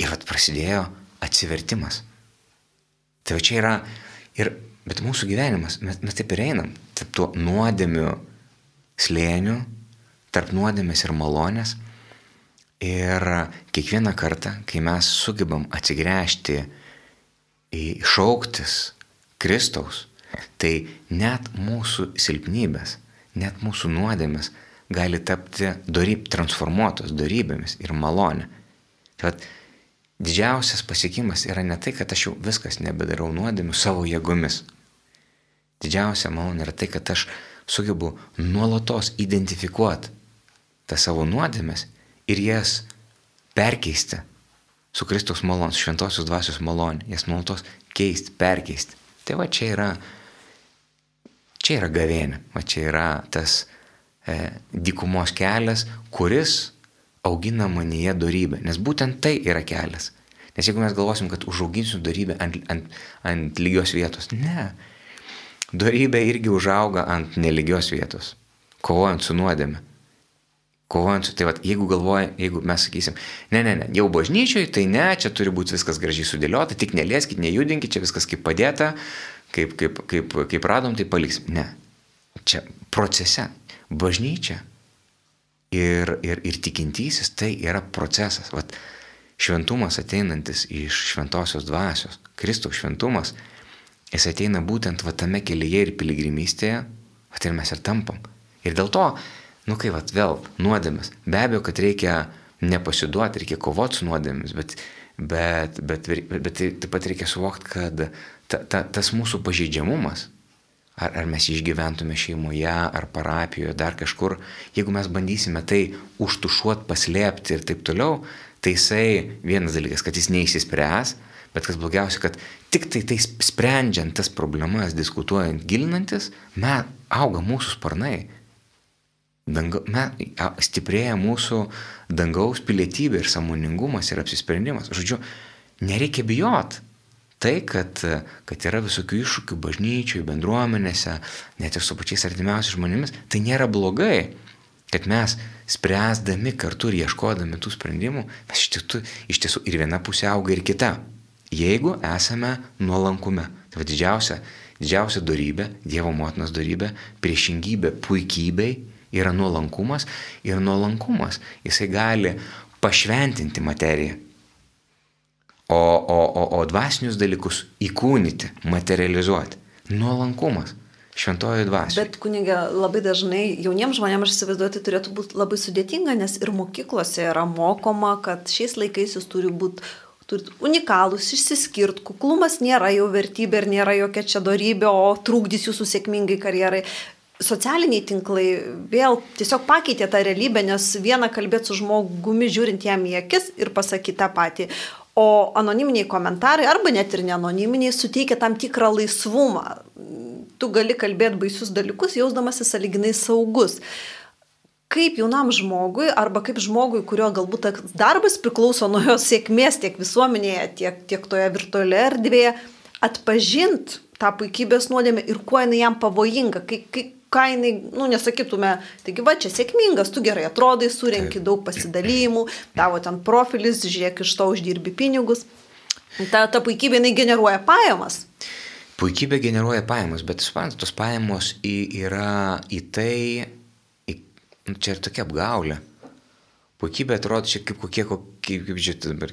ir at prasidėjo atsivertimas. Tai va čia yra, ir, bet mūsų gyvenimas, mes, mes taip ir einam, tarp tuo nuodėmių slėnių, tarp nuodėmės ir malonės. Ir kiekvieną kartą, kai mes sugebam atsigręžti į šauktis Kristaus, tai net mūsų silpnybės, net mūsų nuodėmės gali tapti daryb, transformuotos darybėmis ir malonė. Tai vat, didžiausias pasiekimas yra ne tai, kad aš jau viskas nebedarau nuodėmių savo jėgomis. Didžiausia malonė yra tai, kad aš sugebu nuolatos identifikuoti tas savo nuodėmes ir jas perkeisti su Kristaus malonės, šventosios dvasios malonė, jas nuolatos keisti, perkeisti. Tai va čia yra, čia yra gavėnė, va čia yra tas e, dykumos kelias, kuris augina manyje darybę, nes būtent tai yra kelias. Nes jeigu mes galvosim, kad užauginsiu darybę ant, ant, ant lygios vietos, ne. Darybė irgi užauga ant nelygios vietos, kovojant su nuodėme. Kovojant su, tai vad, jeigu galvoja, jeigu mes sakysim, ne, ne, ne, jau bažnyčioj, tai ne, čia turi būti viskas gražiai sudėliota, tik nelieskit, nejudinkit, čia viskas kaip padėta, kaip, kaip, kaip, kaip radom, tai paliksim. Ne. Čia procese. Bažnyčia ir, ir, ir tikintysis tai yra procesas. Vat, šventumas ateinantis iš šventosios dvasios, Kristaus šventumas, jis ateina būtent va tame kelyje ir piligrimystėje, va ir mes ir tampam. Ir dėl to, nu kai va vėl nuodėmės, be abejo, kad reikia nepasiduoti, reikia kovoti su nuodėmėmis, bet, bet, bet, bet, bet taip pat reikia suvokti, kad ta, ta, tas mūsų pažeidžiamumas, ar, ar mes išgyventume šeimoje, ar parapijoje, dar kažkur, jeigu mes bandysime tai užtušuoti, paslėpti ir taip toliau, tai jisai vienas dalykas, kad jis neįsispręs, bet kas blogiausia, kad tik tai tai sprendžiant tas problemas, diskutuojant, gilinantis, me auga mūsų sparnai. Danga, me, stiprėja mūsų dangaus pilietybė ir samoningumas ir apsisprendimas. Žodžiu, nereikia bijot. Tai, kad, kad yra visokių iššūkių bažnyčių, bendruomenėse, net ir su pačiais artimiausiais žmonėmis, tai nėra blogai kad mes spręsdami kartu ir ieškodami tų sprendimų, mes iš tiesų, iš tiesų ir viena pusė auga ir kita. Jeigu esame nuolankume, tai didžiausia, didžiausia darybė, Dievo motinos darybė, priešingybė puikybei yra nuolankumas ir nuolankumas, jisai gali pašventinti materiją, o, o, o, o dvasinius dalykus įkūnyti, materializuoti. Nuolankumas šventojo dvasioje. Bet kunigė labai dažnai jauniems žmonėms, aš įsivaizduoju, tai turėtų būti labai sudėtinga, nes ir mokyklose yra mokoma, kad šiais laikais jūs turi būti turit unikalūs, išsiskirt, kuklumas nėra jau vertybė ir nėra jokia čia darybė, o trukdys jūsų sėkmingai karjerai. Socialiniai tinklai vėl tiesiog pakeitė tą realybę, nes vieną kalbėti su žmogumi žiūrint jam į akis ir pasakyti tą patį. O anoniminiai komentarai, arba net ir neanoniminiai, suteikia tam tikrą laisvumą tu gali kalbėti baisius dalykus, jausdamasis saliginai saugus. Kaip jaunam žmogui, arba kaip žmogui, kurio galbūt darbas priklauso nuo jos sėkmės tiek visuomenėje, tiek, tiek toje virtualioje erdvėje, atpažint tą puikybės nuodėmę ir kuo jinai jam pavojinga, kai, kai, ką jinai, nu, nesakytume, taigi va, čia sėkmingas, tu gerai atrodai, surenki daug pasidalymų, tavo ten profilis, žiūrėk, iš to uždirbi pinigus. Ta, ta puikybė jinai generuoja pajamas. Puikybė generuoja pajamas, bet suprantate, tos pajamos į, yra į tai, į, nu, čia ir tokia apgaulė. Puikybė atrodo čia kaip kokie, kaip, kaip žiūrėt, dabar,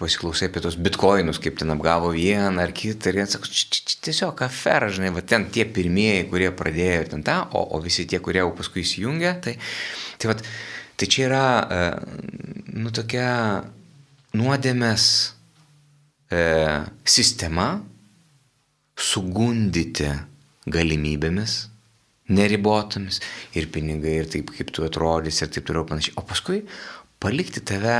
pasiklausai apie tos bitkoinus, kaip ten apgavo vieną ar kitą, ir jie sako, čia, čia, tiesiog afera, žinai, va ten tie pirmieji, kurie pradėjo ir ten tą, o, o visi tie, kurie jau paskui įsijungia, tai, tai, va, tai čia yra, nu, tokia nuodėmės e, sistema, sugundyti galimybėmis neribotomis ir pinigai ir taip, kaip tu atrodys ir taip toliau panašiai. O paskui palikti tave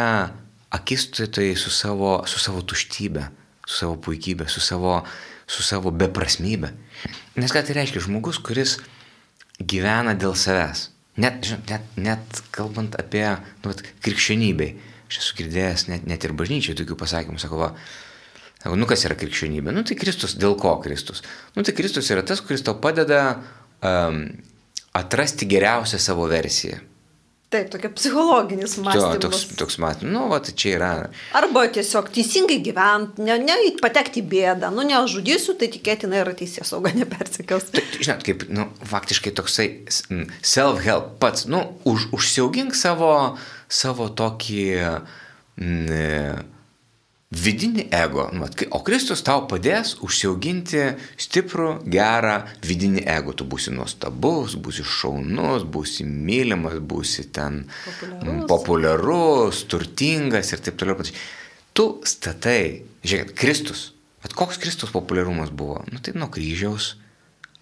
akistatoje su savo, su savo tuštybė, su savo puikybė, su savo, su savo beprasmybė. Nes ką tai reiškia? Žmogus, kuris gyvena dėl savęs. Net, žinot, net, net kalbant apie nu, vat, krikščionybei. Aš esu girdėjęs net, net ir bažnyčiai tokių pasakymų, sako, va, sako, nu kas yra krikščionybė? Nu tai Kristus, dėl ko Kristus? Nu tai Kristus yra tas, kuris tau padeda um, atrasti geriausią savo versiją. Taip, tokia psichologinis mąstymas. To, toks, toks mąstymas, nu, va, tai čia yra. Arba tiesiog teisingai gyventi, ne, ne patekti į bėdą, nu, nežudysiu, tai tikėtina yra teisės sauga nepersikels. Tai, žinot, kaip, nu, faktiškai toksai self-help pats, nu, už, užsiaugink savo, savo tokį... Mm, vidinį ego. Nu, o Kristus tau padės užsiauginti stiprų, gerą vidinį ego. Tu būsi nuostabus, būsi šaunus, būsi mylimas, būsi ten populiarus, populiarus turtingas ir taip toliau. Tu statai, žiūrėk, Kristus. Bet koks Kristus populiarumas buvo? Nu tai nuo kryžiaus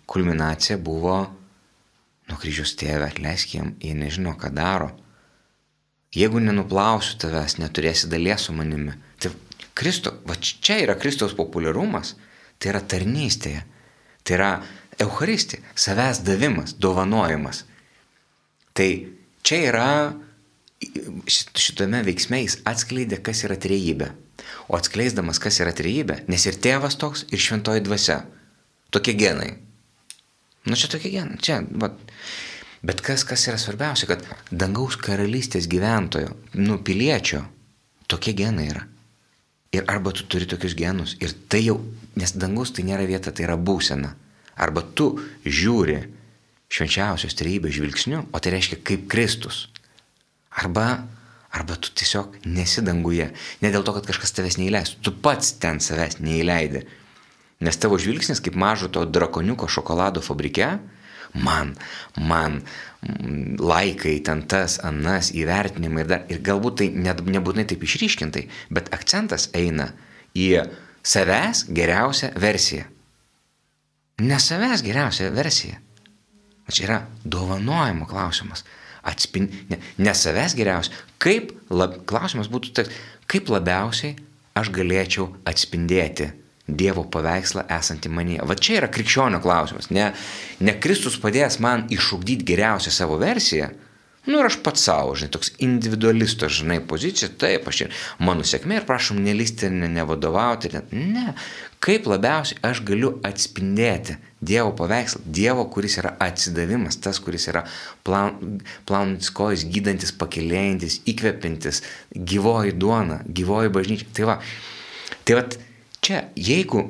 kulminacija buvo, nuo kryžiaus tėvė, atleisk jiem, jie nežino, ką daro. Jeigu nenuplausiu tavęs, neturėsi dalies su manimi. Tai Kristo, va čia yra Kristaus populiarumas, tai yra tarnystėje, tai yra Euharistija, savęs davimas, dovanojimas. Tai čia yra, šitame veiksme jis atskleidė, kas yra trejybė. O atskleisdamas, kas yra trejybė, nes ir tėvas toks, ir šventoji dvasia. Tokie genai. Nu čia tokie genai, čia, va. Bet kas, kas yra svarbiausia, kad dangaus karalystės gyventojo, nu piliečio, tokie genai yra. Ir arba tu turi tokius genus. Ir tai jau, nes dangus tai nėra vieta, tai yra būsena. Arba tu žiūri švenčiausios trejybės žvilgsniu, o tai reiškia kaip Kristus. Arba, arba tu tiesiog nesi danguje. Ne dėl to, kad kažkas tavęs neįleis. Tu pats ten savęs neįleidi. Nes tavo žvilgsnis kaip mažo to drakoniuko šokolado fabrike, man, man, laikai, ten tas, anas, įvertinimai ir, dar, ir galbūt tai net, nebūtinai taip išryškintai, bet akcentas eina į savęs geriausią versiją. Ne savęs geriausia versija. Čia yra dovanojimo klausimas. Atspin... Ne, ne savęs geriausia. Kaip, lab... klausimas būtų toks, kaip labiausiai aš galėčiau atspindėti Dievo paveikslą esantį manyje. Va čia yra krikščionio klausimas. Ne, ne Kristus padės man išugdyti geriausią savo versiją. Nu ir aš pats savo, žinai, toks individualisto, žinai, pozicija, taip, aš ir mano sėkmė ir prašom nelisti, ne, nevadovauti. Ne, ne, kaip labiausiai aš galiu atspindėti Dievo paveikslą, Dievo, kuris yra atsidavimas, tas, kuris yra plaunantis kojas, gydantis, pakilėjantis, įkvepintis, gyvoji duona, gyvoji bažnyčia. Tai va, tai va, Čia, jeigu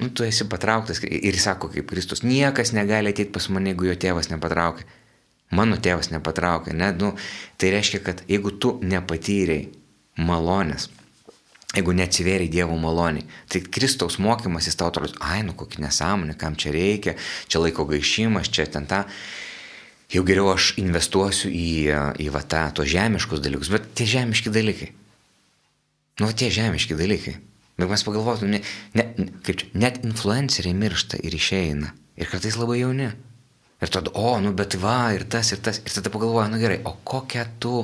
nu, tu esi patrauktas ir sako kaip Kristus, niekas negali ateiti pas mane, jeigu jo tėvas nepatraukia. Mano tėvas nepatraukia. Ne? Nu, tai reiškia, kad jeigu tu nepatyrei malonės, jeigu neatsivėrė Dievo maloniai, tai Kristaus mokymas jis tau atrodo, ai, nu kokį nesąmonę, kam čia reikia, čia laiko gaišimas, čia ten tą. Jau geriau aš investuosiu į, į va tą, tos žemiškus dalykus, bet tie žemiški dalykai. Nu, tie žemiški dalykai. Bet mes pagalvotume, ne, kaip čia, net influenceriai miršta ir išeina. Ir kartais labai jauni. Ir tada, o, nu bet va, ir tas, ir tas. Ir tada pagalvoja, nu gerai, o kokia tu,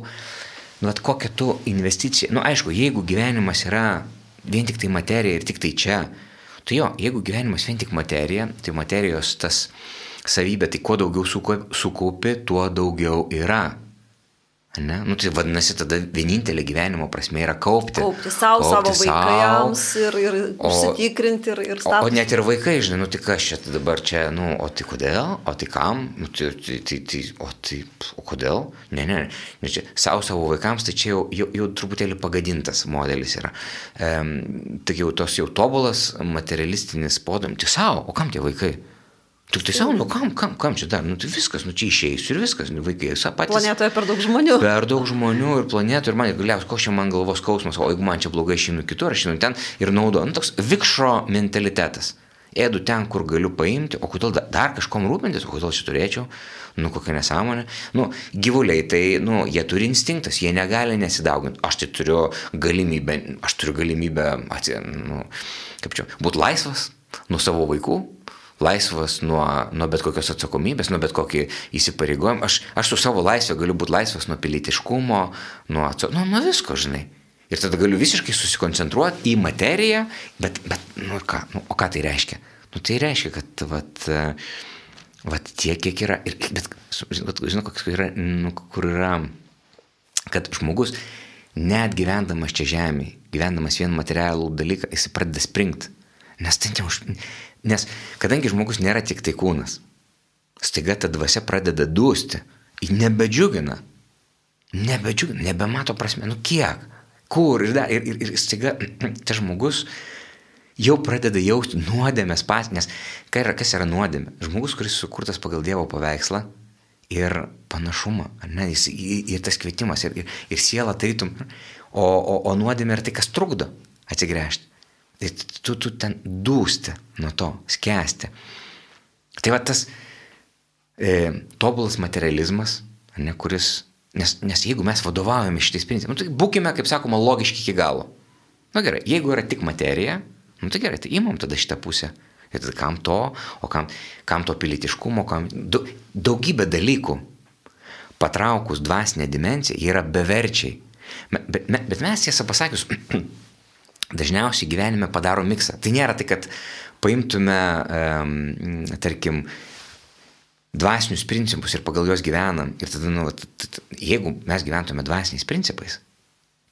nu, at kokia tu investicija. Nu, aišku, jeigu gyvenimas yra vien tik tai materija ir tik tai čia, tai jo, jeigu gyvenimas vien tik materija, tai materijos tas savybė, tai kuo daugiau sukaupi, tuo daugiau yra. Ne? Nu, tai vadinasi, tada vienintelė gyvenimo prasme yra kaupti. Kaupti savo, kaupti savo vaikams sau, ir, ir o, užsitikrinti ir, ir statyti. O, o net ir vaikai, žinai, nu tai kas čia dabar čia, nu, o tai kodėl, o tai kam, nu, tai, tai, tai, tai, o tai, o kodėl? Ne, ne, ne, čia savo savo vaikams, tai čia jau, jau, jau truputėlį pagadintas modelis yra. Ehm, tai jau tos jau tobulas materialistinis podam, tai savo, o kam tie vaikai? Tik tai savo, nu kam, kam, kam čia dar, nu tai viskas, nu čia išeisiu ir viskas, nu vaikai, visą patį. Planetoje per daug žmonių. Per daug žmonių ir planetoje ir man, galiausiai, koks čia man galvos skausmas, o jeigu man čia blogai išeinu kitur, aš einu ten ir naudoju, nu toks vikšro mentalitetas. Ėdu ten, kur galiu paimti, o kodėl dar kažkom rūpintis, o kodėl čia turėčiau, nu kokia nesąmonė. Nu, gyvuliai, tai, nu, jie turi instinktas, jie negali nesidauginti. Aš tai turiu galimybę, aš turiu galimybę, atsi, nu, kaip čia, būti laisvas nuo savo vaikų, laisvas nuo, nuo bet kokios atsakomybės, nuo bet kokį įsipareigojimą. Aš, aš su savo laisvė galiu būti laisvas nuo pilietiškumo, nuo, nu, nuo visko, žinai. Ir tada galiu visiškai susikoncentruoti į materiją, bet, bet nu, ką, nu, o ką tai reiškia? Nu, tai reiškia, kad vat, vat tiek, kiek yra. Ir, bet, žinau, koks yra, nu, kur yra, kad žmogus, net gyvendamas čia žemėje, gyvendamas vieną materialų dalyką, jis pradeda springti. Nes, neuž... nes kadangi žmogus nėra tik tai kūnas, staiga ta dvasia pradeda dūsti, ji nebedžiugina, nebedžiugina, nebemato prasme, nu kiek, kur? Ir, da, ir, ir, ir staiga tas žmogus jau pradeda jausti nuodėmės pas, nes kas yra nuodėmė? Žmogus, kuris sukurtas pagal Dievo paveikslą ir panašumą, ne, jis, ir tas kvietimas, ir, ir, ir siela tarytum, o, o, o nuodėmė yra tai, kas trukdo atsigręžti. Tai tu, tu ten dūsti nuo to, skęsti. Tai va tas e, tobulas materializmas, ne, kuris, nes, nes jeigu mes vadovaujame šitais principais, nu, tai būkime, kaip sakoma, logiški iki galo. Na nu, gerai, jeigu yra tik materija, Nu tai gerai, tai imam tada šitą pusę. Ir tada kam to, o kam, kam to pilietiškumo, kam daugybė dalykų. Patraukus dvasinę dimenciją, jie yra beverčiai. Bet, bet, bet mes tiesą pasakius, dažniausiai gyvenime padaro miksą. Tai nėra tai, kad paimtume, um, tarkim, dvasinius principus ir pagal juos gyvenam. Ir tada, nu, jeigu mes gyventume dvasiniais principais,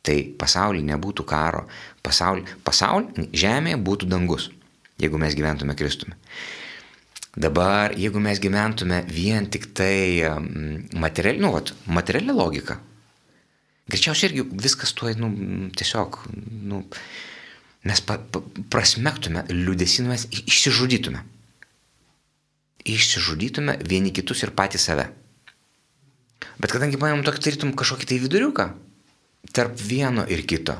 tai pasaulyje nebūtų karo, pasaulyje, pasaulyje žemėje būtų dangus, jeigu mes gyventume Kristumi. Dabar, jeigu mes gyventume vien tik tai materiali, nu, vat, materiali logika, greičiausiai irgi viskas tuo, nu, tiesiog, nu, mes pa, pa, prasmektume liūdėsį, mes išsižudytume. Išsižudytume vieni kitus ir patys save. Bet kadangi paėmėm tokį tarytum kažkokį tai viduriuką, tarp vieno ir kito.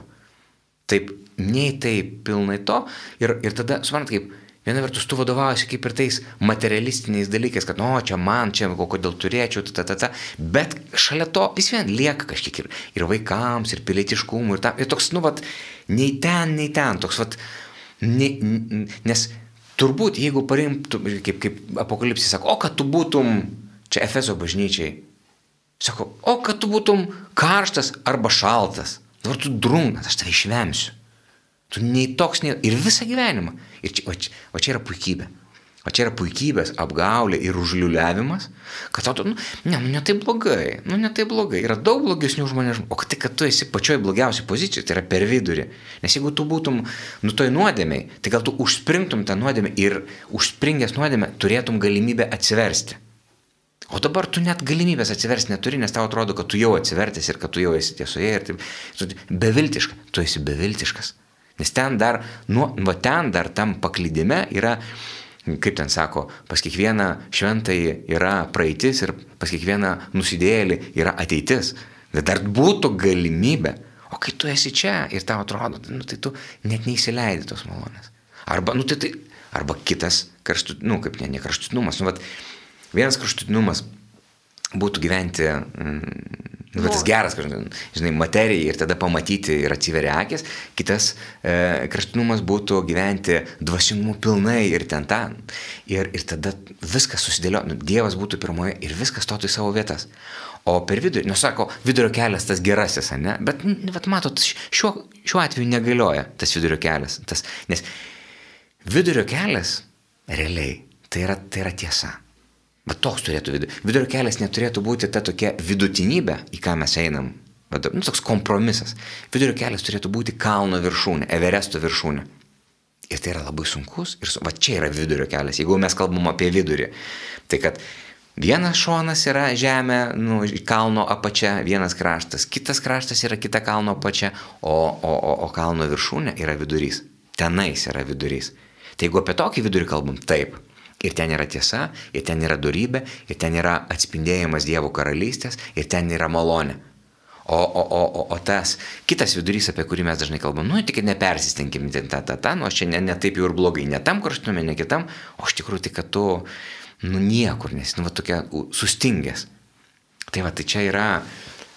Taip, nei tai pilnai to. Ir, ir tada, suprant, kaip viena vertus tu vadovaujasi kaip ir tais materialistiniais dalykais, kad, o, čia man, čia, kodėl turėčiau, ta, ta, ta. Bet šalia to vis vien lieka kažkiek ir, ir vaikams, ir pilietiškumų, ir, ta, ir toks, nu, vat, nei ten, nei ten, toks, vat, ne, nes turbūt, jeigu parimtų, kaip, kaip apokalipsė sako, o kad tu būtum čia Efeso bažnyčiai, Sako, o kad tu būtum karštas arba šaltas, dabar tu drungnas, aš tave išvemsiu. Tu nei toks, nei... Ir visą gyvenimą. Ir čia, o, čia, o čia yra puikybė. O čia yra puikybės apgaulė ir užliuliavimas, kad tau, nu, ne, nu, ne tai blogai, nu, ne tai blogai, yra daug blogesnių žmonių, o tai, kad tu esi pačioj blogiausiai pozicijoje, tai yra per vidurį. Nes jeigu tu būtum, nu, toj nuodėmiai, tai gal tu užspringtum tą nuodėmę ir užspringęs nuodėmę turėtum galimybę atsiversti. O dabar tu net galimybės atsiversti neturi, nes tau atrodo, kad tu jau atsivertęs ir kad tu jau esi tiesoje ir taip. Beviltiška, tu esi beviltiškas. Nes ten dar, nu, va ten dar tam paklydime yra, kaip ten sako, pas kiekvieną šventąjį yra praeitis ir pas kiekvieną nusidėlį yra ateitis. Bet dar būtų galimybė. O kai tu esi čia ir tau atrodo, nu, tai tu net neįsileidi tos malonės. Arba, nu, tai, tai, arba kitas kraštutinumas, nu, kaip ne, ne kraštutinumas, nu, vat, Vienas kraštutinumas būtų gyventi, mm, nu, tas geras, žinai, materijai ir tada pamatyti ir atsiveria akis. Kitas e, kraštutinumas būtų gyventi dvasingumu pilnai ir ten ten. Ir, ir tada viskas susidėlio, nu, Dievas būtų pirmoje ir viskas stotų į savo vietas. O per vidurį, nusako, vidurio kelias tas gerasis, ne? Bet, vat, matot, šiuo, šiuo atveju negalioja tas vidurio kelias. Tas, nes vidurio kelias realiai tai yra, tai yra tiesa. Bet toks turėtų vidurio. Vidurio kelias neturėtų būti ta tokia vidutinybė, į ką mes einam. Bet, nu, toks kompromisas. Vidurio kelias turėtų būti kalno viršūnė, Everesto viršūnė. Ir tai yra labai sunkus. Ir su... va čia yra vidurio kelias, jeigu mes kalbam apie vidurį. Tai kad vienas šonas yra žemė, nu, kalno apačia, vienas kraštas, kitas kraštas yra kita kalno apačia, o, o, o, o kalno viršūnė yra vidurys. Tenais yra vidurys. Tai jeigu apie tokį vidurį kalbam, taip, Ir ten yra tiesa, ir ten yra darybė, ir ten yra atspindėjimas Dievo karalystės, ir ten yra malonė. O, o, o, o, o tas kitas vidurys, apie kurį mes dažnai kalbam, nu tik nepersistengim, ten ta, ta, ta, nu aš čia ne, ne taip jau ir blogai, ne tam kraštume, ne kitam, o iš tikrųjų tik, kad tu, nu niekur nes, nu va tokia sustingęs. Tai va, tai čia yra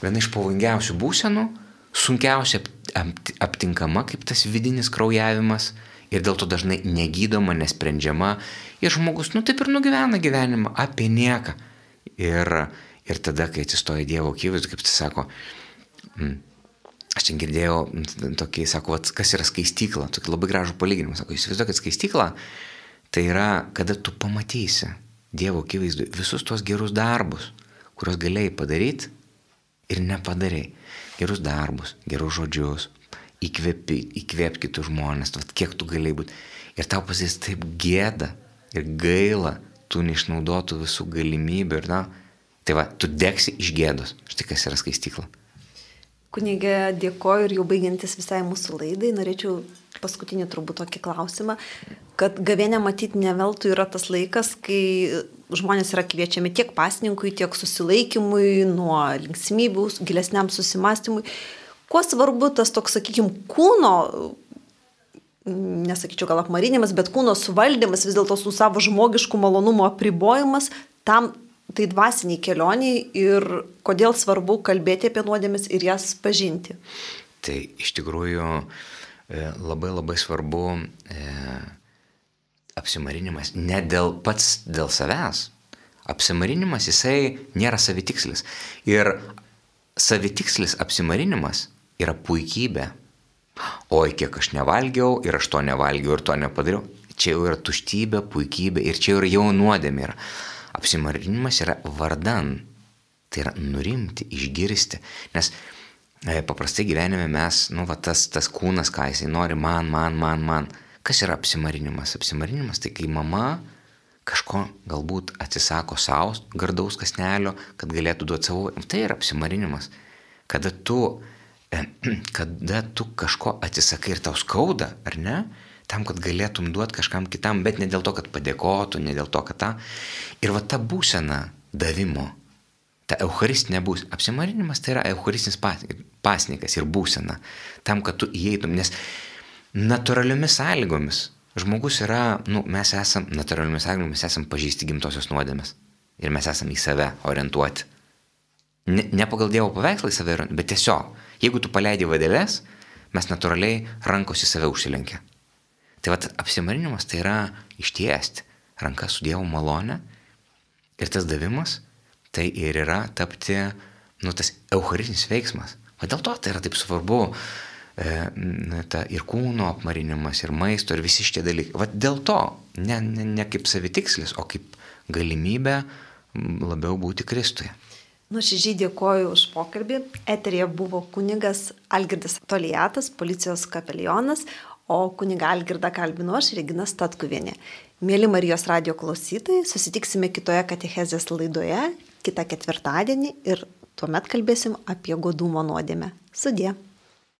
viena iš pavojingiausių būsenų, sunkiausia aptinkama kaip tas vidinis kraujavimas ir dėl to dažnai negydoma, nesprendžiama ir žmogus, nu taip ir nugyvena gyvenimą apie nieką. Ir, ir tada, kai atsistoja Dievo akivaizdu, kaip jis sako, mm, aš čia girdėjau tokį, sako, vat, kas yra skaistykla, tokį labai gražų palyginimą, sako, įsivaizduokit skaistykla, tai yra, kada tu pamatysi Dievo akivaizdu visus tos gerus darbus, kuriuos galėjai padaryti ir nepadarai. Gerus darbus, gerus žodžius, įkvėpi, įkvėp kitus žmonės, vat, kiek tu galėjai būti. Ir tau pasės taip gėda ir gaila tų neišnaudotų visų galimybių ir na, tai va, tu degsi iš gėdos. Štai kas yra skaistykla. Kunigė, dėkoju ir jau baigiantis visai mūsų laidai, norėčiau paskutinį turbūt tokį klausimą, kad gavėnė matyti ne veltui yra tas laikas, kai žmonės yra kviečiami tiek pasninkui, tiek susilaikymui, nuo linksmybių, gilesniam susimastymui. Kuo svarbu tas toks, sakykime, kūno, nesakyčiau gal apmarinimas, bet kūno suvaldymas, vis dėlto su savo žmogišku malonumo apribojimas, tam tai dvasiniai kelioniai ir kodėl svarbu kalbėti apie nuodėmes ir jas pažinti. Tai iš tikrųjų e, labai labai svarbu e, apsimarinimas ne dėl pats dėl savęs. Apsimarinimas jisai nėra savitikslis. Ir savitikslis apsimarinimas yra puikybė. Oi, kiek aš nevalgiau ir aš to nevalgiau ir to nepadariau. Čia jau yra tuštybė, puikybė ir čia jau nuodėmė yra. Apsimarinimas yra vardan. Tai yra nurimti, išgirsti. Nes e, paprastai gyvenime mes, nu, va, tas, tas kūnas, ką jisai nori, man, man, man, man. Kas yra apsimarinimas? Apsimarinimas tai kai mama kažko galbūt atsisako savo gardaus kasnelio, kad galėtų duoti savo. Tai yra apsimarinimas. Kada tu, kada tu kažko atsisakai ir tau skauda, ar ne? tam, kad galėtum duoti kažkam kitam, bet ne dėl to, kad padėkotų, ne dėl to, kad tą. Ir va ta būsena davimo, ta eucharistinė būsena, apsimarinimas tai yra eucharistinis pasnikas ir būsena, tam, kad tu įeitum, nes natūraliomis sąlygomis žmogus yra, nu, mes esam, natūraliomis sąlygomis esam pažįsti gimtosios nuodėmės ir mes esam į save orientuoti. Ne, ne pagal Dievo paveikslą į save, bet tiesiog, jeigu tu paleidi vadėlės, mes natūraliai rankos į save užsilenkia. Tai vad apsimarinimas tai yra ištiesti rankas su Dievo malone ir tas davimas tai ir yra tapti, nu, tas eucharistinis veiksmas. O dėl to tai yra taip svarbu e, ta, ir kūno apmarinimas, ir maisto, ir visi šitie dalykai. Vat dėl to, ne, ne, ne kaip savitikslis, o kaip galimybė labiau būti Kristuje. Nuoširdžiai dėkoju už pokalbį. Eterija buvo kunigas Algirdas Toliatas, policijos kapelionas, o kuniga Algirdą kalbinu aš, Regina Statkuvienė. Mėly Marijos radio klausytojai, susitiksime kitoje katechezės laidoje kitą ketvirtadienį ir tuomet kalbėsim apie godumo nuodėmę. Sudė.